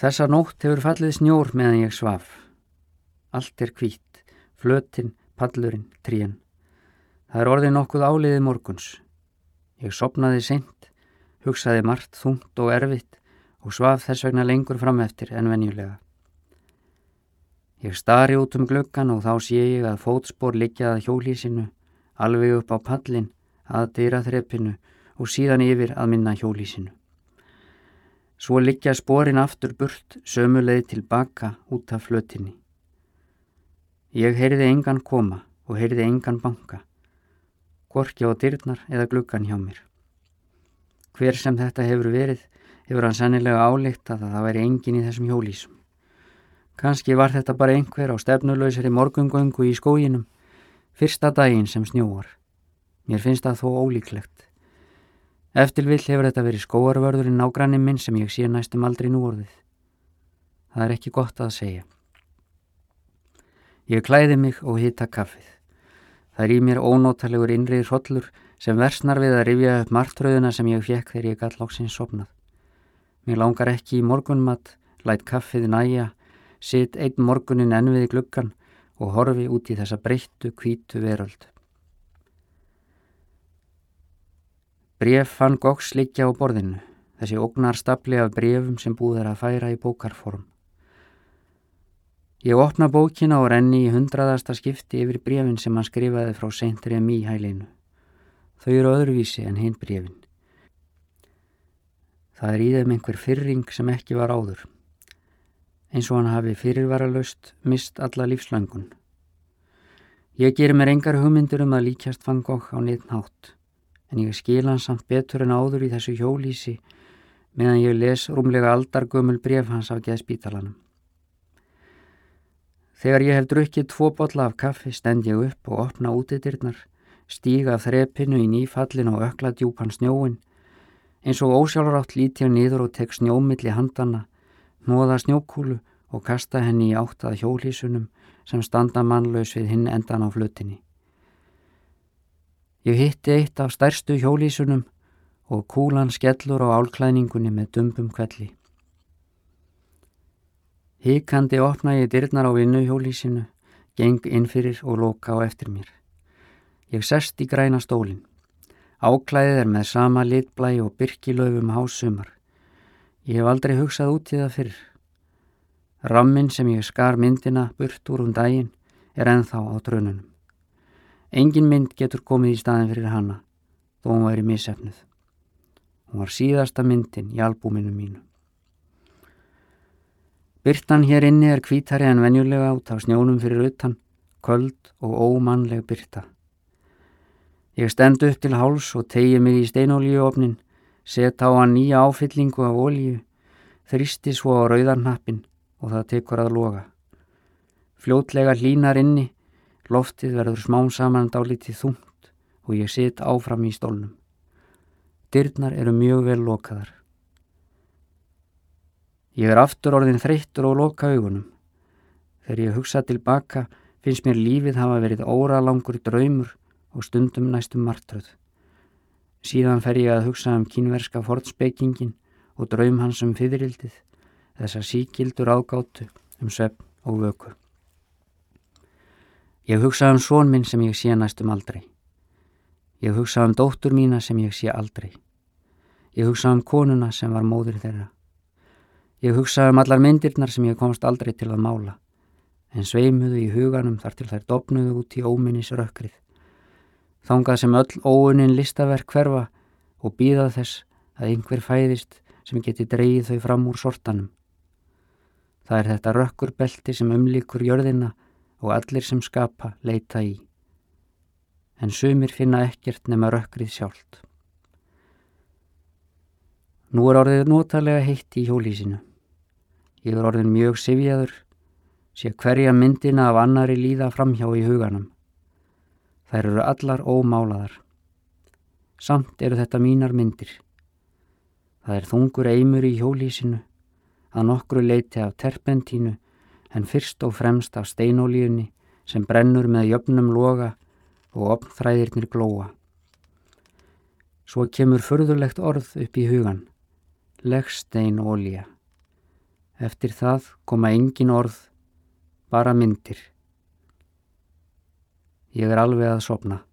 Þessa nótt hefur fallið snjór meðan ég svaf. Allt er hvít, flötin, pallurinn, trían. Það er orðið nokkuð áliðið morguns. Ég sopnaði seint, hugsaði margt þungt og erfitt og svaf þess vegna lengur fram eftir en venjulega. Ég stari út um glöggan og þá sé ég að fótspor liggjaða hjólísinu, alveg upp á pallin, að dýra þreppinu og síðan yfir að minna hjólísinu. Svo liggja sporin aftur burt sömuleið tilbaka út af flötinni. Ég heyrði engan koma og heyrði engan banka, gorki á dyrnar eða gluggan hjá mér. Hver sem þetta hefur verið, hefur hann sannilega álíkt að það væri engin í þessum hjólísum. Kanski var þetta bara einhver á stefnuleysari morgungöngu í skóginum, fyrsta daginn sem snjóar. Mér finnst það þó ólíklegt. Eftirvill hefur þetta verið skóarvörðurinn nágranni minn sem ég sé næstum aldrei núorðið. Það er ekki gott að segja. Ég klæði mig og hita kaffið. Það er í mér ónótalegur innriðir hollur sem versnar við að rifja upp margtröðuna sem ég fekk þegar ég gall loksins sopnað. Mér langar ekki í morgunmat, lætt kaffið næja, sitt einn morgunin enn við gluggan og horfi út í þessa breyttu, kvítu veröld. Bref fann Gox liggja á borðinu, þessi ógnar stapli af brefum sem búið er að færa í bókarform. Ég opna bókina og renni í hundraðasta skipti yfir brefin sem hann skrifaði frá Seintrið mý hælinu. Þau eru öðruvísi en hinn brefin. Það er í þeim einhver fyrring sem ekki var áður, eins og hann hafi fyrirvaralöst mist alla lífslöngun. Ég ger mér engar hugmyndur um að líkjast fann Gokk á neitt nátt en ég skil hans samt betur en áður í þessu hjólísi meðan ég les rúmlega aldargömmul bref hans af geðspítalanum. Þegar ég hef drukkið tvo botla af kaffi stend ég upp og opna útidirnar, stíga þrepinu í nýfallin og ökla djúpan snjóin, eins og ósjálfrátt líti ég niður og tek snjómiðli handana, nóða snjókúlu og kasta henni í áttað hjólísunum sem standa mannlaus við hinn endan á flutinni. Ég hitti eitt af stærstu hjólísunum og kúlan skellur á álklæningunni með dumbum kvelli. Híkandi opna ég dyrnar á vinnu hjólísinu, geng innfyrir og loka á eftir mér. Ég sest í græna stólinn. Áklæðið er með sama litblæ og byrkilöfum hásumar. Ég hef aldrei hugsað út í það fyrr. Rammin sem ég skar myndina burt úr um daginn er enþá á drönunum. Engin mynd getur komið í staðin fyrir hanna, þó hún væri missefnuð. Hún var síðasta myndin í albúminu mínu. Byrtan hér inni er kvítari en venjulega út á snjónum fyrir utan, köld og ómannleg byrta. Ég stend upp til háls og tegi mig í steinolíuofnin, set á hann nýja áfyllingu af olíu, þristi svo á rauðarnappin og það tekur að loga. Fljótlega hlínar inni Loftið verður smám saman dálítið þungt og ég sit áfram í stólnum. Dyrnar eru mjög vel lokaðar. Ég er aftur orðin þreyttur og loka augunum. Þegar ég hugsa tilbaka finnst mér lífið hafa verið óralangur draumur og stundum næstum martröð. Síðan fer ég að hugsa um kínverska fortspekingin og draum hans um fyririldið, þessa síkildur ágáttu um svepp og vöku. Ég hugsa um són minn sem ég sé næstum aldrei. Ég hugsa um dóttur mína sem ég sé aldrei. Ég hugsa um konuna sem var móður þeirra. Ég hugsa um allar myndirnar sem ég komst aldrei til að mála, en sveimuðu í huganum þar til þær dopnuðu út í óminnis rökkrið. Þángað sem öll óunin listaverk hverfa og býðað þess að einhver fæðist sem geti dreyið þau fram úr sortanum. Það er þetta rökkurbelti sem umlíkur jörðina og allir sem skapa leita í. En sumir finna ekkert nema rökkrið sjálft. Nú er orðið notalega heitt í hjólísinu. Ég er orðin mjög sifjaður, sé hverja myndina af annari líða framhjá í huganum. Þær eru allar ómálaðar. Samt eru þetta mínar myndir. Það er þungur eimur í hjólísinu, að nokkru leiti af terpentínu en fyrst og fremst af steinolíunni sem brennur með jöfnum loga og opnþræðirnir glóa. Svo kemur förðulegt orð upp í hugan, leggstein ólíja. Eftir það koma engin orð, bara myndir. Ég er alveg að sopna.